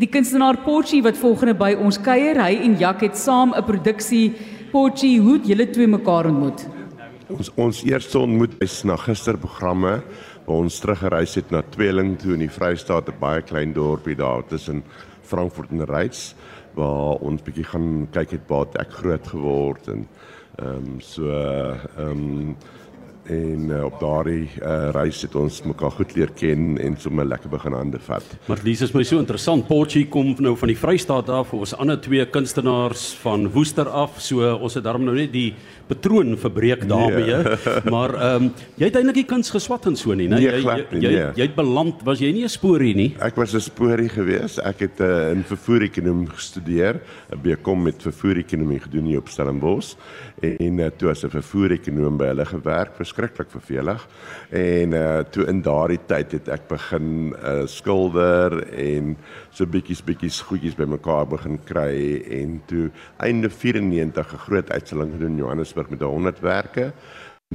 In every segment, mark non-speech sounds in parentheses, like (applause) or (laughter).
die kunstenaar Potchie wat volgende by ons kuier. Hy en Jak het saam 'n produksie Potchie, hoe het julle twee mekaar ontmoet? Ons ons eerste ontmoet is na gisterprogramme waar ons teruggereis het na Tweeling toe in die Vrystaat, 'n baie klein dorpie daar tussen Frankfurt en Reits waar ons bietjie gaan kyk het waar ek groot geword en ehm um, so ehm um, en uh, op daardie uh, reis het ons mekaar goed leer ken en sommer lekker begin hande vat. Maar dis is my so interessant. Potchie kom nou van die Vrystaat af, ons ander twee kunstenaars van Woester af. So ons het daarom nou net die patroon verbreek daarmee. Nee. Maar ehm um, jy het eintlik die kuns geswat en so nie, né? Nee, jy nie, jy, jy, nee. jy het beland, was jy nie 'n sporie nie? Ek was 'n sporie gewees. Ek het uh, in vervoerekonomie gestudeer, 'n BCom met vervoerekonomie gedoen hier op Stellenbosch en uh, toe as 'n vervoerekonoom by hulle gewerk, verskriklik vervelig. En uh, toe in daardie tyd het ek begin uh, skilder en so bietjies bietjies goedjies bymekaar begin kry en toe einde 94 'n groot uitstalling gedoen in Johannesburg met 100 werke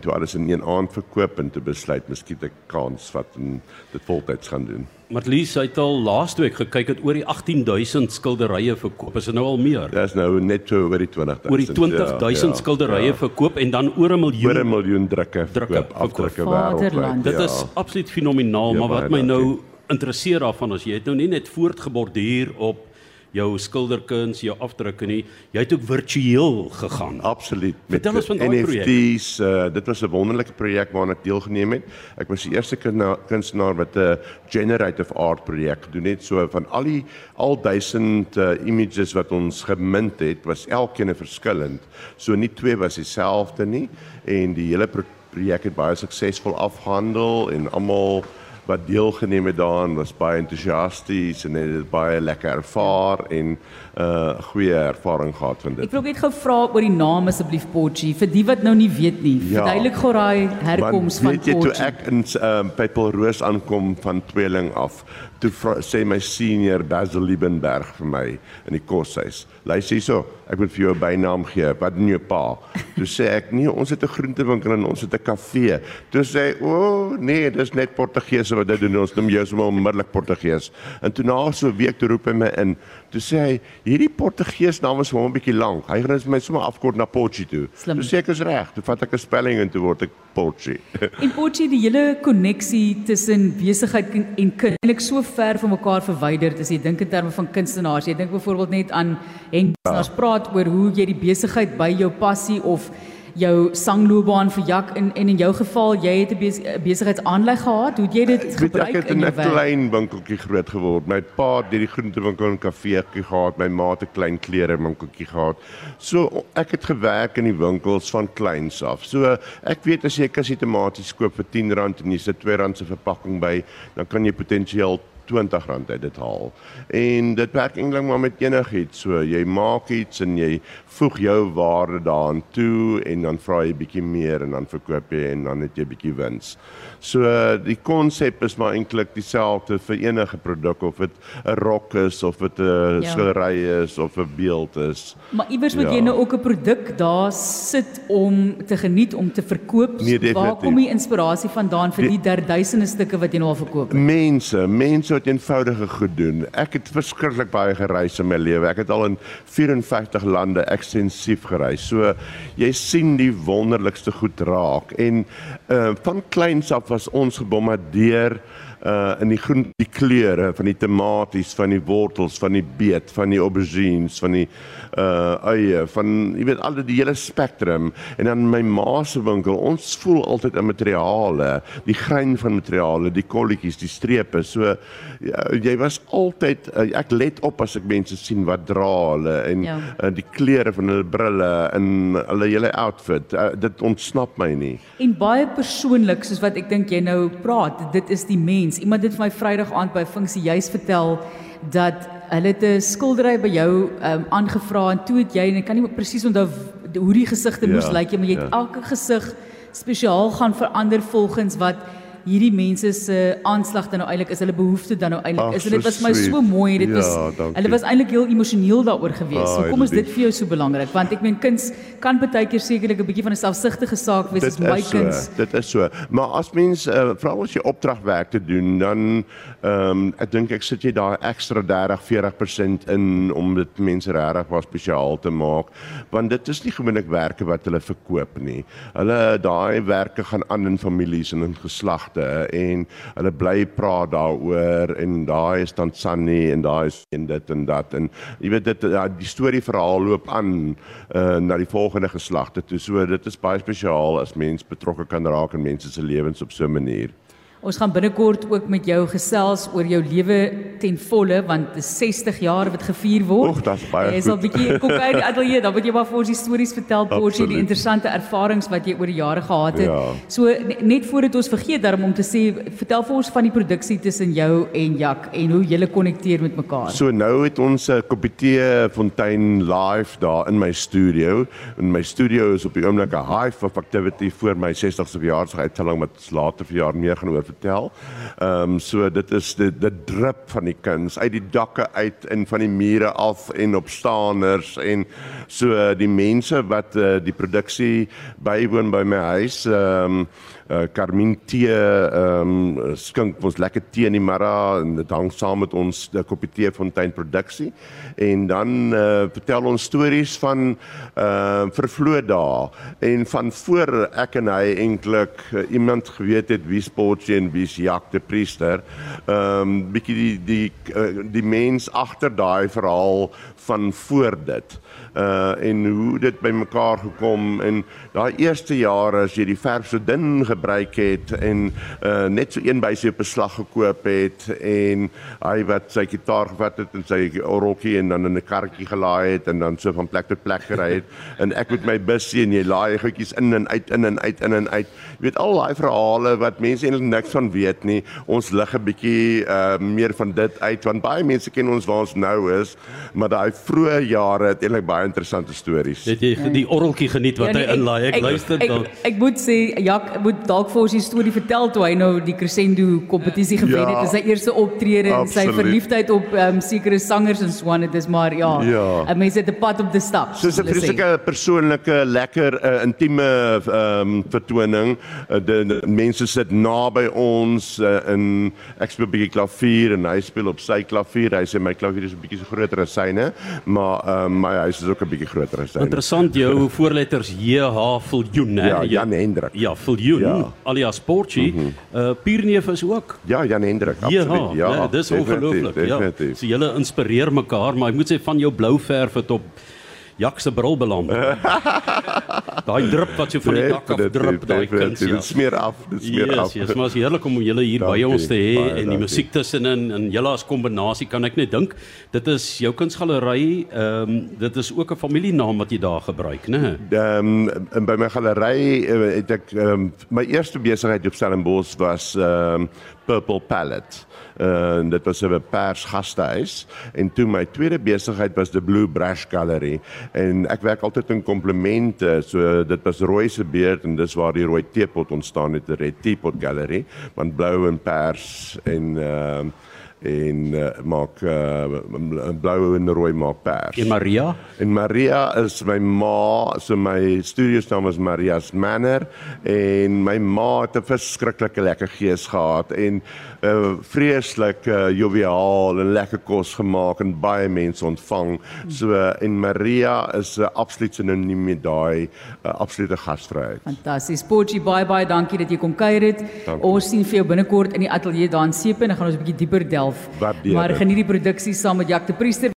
toe alles in een aand verkoop en toe besluit miskien ek kans vat en dit voltyds gaan doen. Marlies het al laaste week gekyk het oor die 18000 skilderye verkoop. Is dit nou al meer? Dis nou net so oor die 20000. Oor die 20000 ja, skilderye ja. verkoop en dan oor 'n miljoen. Oor 'n miljoen drukke Drukke verkoop, afdrukke Vaderland. wêreldwyd. Dit is absoluut fenomenaal, Ja, maar wat my nou interesseer daarvan is jy het nou nie net voortgeborduur op jou skilderkuns, jou afdrukke nie. Jy het ook virtueel gegaan. Absoluut. Vertel ons van daai projek. NFT's, uh, dit was 'n wonderlike projek waaraan ek deelgeneem het. Ek was die eerste kunstenaar wat 'n generative art projek gedoen het. So van al die al duisend uh, images wat ons gemint het, was elkeen 'n verskillend. So nie twee was dieselfde nie en die hele pro projek het baie suksesvol afgehandel en almal wat deelgeneem het daaraan was baie entoesiasties en het dit baie lekker ervaar en 'n uh, goeie ervaring gehad van dit. Ek wil net gou vra oor die naam asseblief Potchie vir die wat nou nie weet nie. Ja. Verduidelik gou daai herkoms van weet jy, toe Potchie. ek in um, Pepelroos aankom van Tweeling af, toe vra, sê my senior Basil Liebenberg vir my in die koshuis. Luister hierso, ek moet vir jou 'n bynaam gee. Wat doen jou pa? (laughs) Toe sê ek, nee, ons het 'n groentewinkel en ons het 'n kafee. Toe sê hy, o, oh, nee, dis net Portugese wat dit doen. Ons noem jou sommer onmiddellik Portugees. En toe na so 'n week toe roep hy my in. Toe sê hy, hierdie Portugees naam is vir hom 'n bietjie lank. Hy gaan my sommer afkort na Potchie toe. Slim. Toe sê ek is reg. Toe vat ek 'n spelling en toe word ek Potchie. (laughs) En Potchie, die hele koneksie tussen besigheid en kind eintlik so ver van mekaar verwyderd as jy dink in terme van kunstenaars. Jy dink byvoorbeeld net aan Henk Kunstenaars praat oor hoe jy die besigheid by jou passie of jou sangloopbaan verjak en en in jou geval jy het 'n bes, besigheidsaanleg gehad. Hoe het jy dit Ek weet ek gebruik het in 'n klein winkeltjie groot geword. My pa het die groentewinkel en kafeetjie gehad, my ma het 'n klein klere winkeltjie gehad. So ek het gewerk in die winkels van kleins af. So ek weet as jy 'n kussie tomaties koop vir R10 en jy sit R2 se verpakking by, dan kan jy potensieel R20 uit dit haal. En dit werk eintlik maar met enigiets. So jy maak iets en jy voeg jou waarde daaraan toe en dan vra jy bietjie meer en dan verkoop jy en dan het jy bietjie wins. So die konsep is maar eintlik dieselfde vir enige produk of dit 'n rok is of dit 'n Ja. skildery is of 'n beeld is. Maar iewers moet Ja. jy nou ook 'n produk daar sit om te geniet om te verkoop. Nee, Waar definitief. kom die inspirasie vandaan vir die derduisende stukke wat jy nou al verkoop het? Mense, mense wat eenvoudige goed doen. Ek het verskriklik baie gereis in my lewe. Ek het al in 54 lande ekstensief gereis. So jy sien die wonderlikste goed raak en uh van kleins af was ons gebombardeer uh in die groen die kleure van die tomaties, van die wortels, van die beet, van die aubergines, van die uh eie, van jy weet al die hele spektrum en dan my ma se winkel, ons voel altyd in materiale, die grein van materiale, die kolletjies, die strepe. So ja, jy was altyd uh, ek let op as ek mense sien wat dra hulle en Ja. uh, die kleure van hulle brille en hulle hele outfit. Uh, dit ontsnap my nie. En baie persoonlik soos wat ek dink jy nou praat, dit is die mens. Iemand het vir my Vrydag aand by funksie juis vertel dat hulle het 'n skildery by jou um, aangevra en toe het jy en ek kan nie presies onthou hoe die gesigte Ja, moes lyk nie, maar jy het ja. elke gesig spesiaal gaan verander volgens wat hierdie mense se aanslag dan nou eintlik is hulle behoefte dan nou eintlik is en dit so was my so mooi dit Ja, was dankie. hulle was eintlik heel emosioneel daaroor gewees. Ah, So kom is dit vir jou so belangrik want ek meen kuns kan baie keer sekerlik 'n bietjie van 'n selfsugtige saak wees as Dit my is so, kuns. dit is so. Maar as mens uh, veral as jy opdragwerk te doen, dan ehm um, ek dink ek sit jy daar ekstra 30, 40% in om dit mense regtig waar spesiaal te maak, want dit is nie gewoonlik werke wat hulle verkoop nie. Hulle daai werke gaan aan in families en in geslagte en hulle bly praat daaroor en daai is dan Sunny en daai is en dit en dat en jy weet dit ja, die storie verhaal loop aan uh, na die volgende geslagte toe. So dit is baie spesiaal as mens betrokke kan raak in mense se lewens op so 'n manier. Ons gaan binnekort ook met jou gesels oor jou lewe ten volle want dit is 60 jaar wat gevier word. Oeg, dis baie Jy sal goed. bietjie kom kyk in die ateljee, dan moet jy maar vir ons die stories vertel, Porsie, die interessante ervarings wat jy oor die jare gehad het. Ja. So ne- net voordat ons vergeet daarom om te sê, vertel vir ons van die produksie tussen jou en Jak en hoe julle konnekteer met mekaar. So nou het ons 'n Koppietee Fontein live daar in my studio. En my studio is op die oomblik 'n hive of activity vir my 60ste verjaarsdag uittelling wat later verjaar meer gaan oor vertel. Ehm um, so dit is dit dit drup van die kuns uit die dakke uit en van die mure af en op staaners en so die mense wat uh, die produksie bywoon by my huis ehm um, uh, Carmine tee ehm um, skink ons lekker tee in die middag en dit hang saam met ons die koppie tee fontein produksie. En dan uh, vertel ons stories van uh, vervloë dae. En van voor ek en hy eintlik uh, iemand geweet het wie Sportjie en wie's Jak de Priester ehm um, bietjie die die uh, die mens agter daai verhaal van voor dit. Uh en hoe dit bymekaar gekom en daai eerste jare as jy die verf so dun gebruik het en uh net so een bysie op 'n slag gekoop het en hy wat sy gitaar gevat het en sy orgeltjie en dan in 'n karretjie gelaai het en dan so van plek tot plek gery het (laughs) en ek met my bussie en jy laai goedjies in en uit in en uit in en uit jy weet al daai verhale wat mense eintlik niks van weet nie ons lig 'n bietjie uh meer van dit uit want baie mense ken ons waar ons nou is maar daai vroeë jare het eintlik baie interessante stories Het jy die orgeltjie geniet wat Ja, nee, hy inlaai? Ek, luister ek, dan. ek, ek moet sê Jak moet dalk vir ons die storie vertel toe hy nou die crescendo kompetisie gewen Ja, het en sy eerste optrede en sy verliefdheid op um, sekere sangers en so aan dit is maar ja, Ja. 'n mens het 'n pad op te stap. Soos 'n vreeslike persoonlike, lekker uh, intieme um, vertoning. Uh, de, de mense sit naby ons uh, in ek speel 'n bietjie klavier en hy speel op sy klavier. Hy sê my klavier is 'n bietjie so groter as syne, maar um, my huis is ook 'n bietjie groter as syne. Interessant jou (laughs) voorletters JH Viljoen hè. Ja, Jan Hendrik. Ja, Viljoen Ja. Mhm. alias Portjie. Mm -hmm. Uh Pierneef is ook. Ja, Jan Hendrik, absoluut. Ja, Ja, nee, dis ongelooflik. Ja. Definitief. So julle inspireer mekaar, maar ek moet sê van jou blou verf het op Jak se bril beland. (laughs) daai drup wat so van die dak af drup, daai kuns. Ja. Dit smeer af, dit smeer Yes, af. yes, maar is heerlik om julle hier by ons te hê en die dankie. musiek tussenin en julle as kombinasie kan ek net dink. Dit is jou kunsgalery, ehm um, dit is ook 'n familienaam wat jy daar gebruik, né? Ehm um, by my galery uh, het ek um, my eerste besigheid op Stellenbosch was ehm um, Purple Palette. Uh, en dit was 'n pers gastehuis en toe my tweede besigheid was die Blue Brush Gallery. En ek werk altyd in komplemente. So dit was rooi se beerd en dis waar die rooi teepot ontstaan het die Red Teapot Gallery. Want blou en pers en ehm uh, en uh, maak uh, blou en rooi maak pers. En Maria? En Maria is my ma, so my studio se naam was Maria's Manor en my ma het 'n verskriklike lekker gees gehad en uh, vreeslik uh, joviaal en lekker kos gemaak en baie mense ontvang. So uh, en Maria is 'n uh, absoluut sinoniem met daai uh, absolute gasvryheid. Fantasties. Potjie, baie baie dankie dat jy kom kuier het. Dankie. Ons sien vir jou binnekort in die ateljee daar in Sepe en dan gaan ons 'n bietjie dieper delf. Waardeer Maar dit. geniet die produksie saam met Jak de Priester.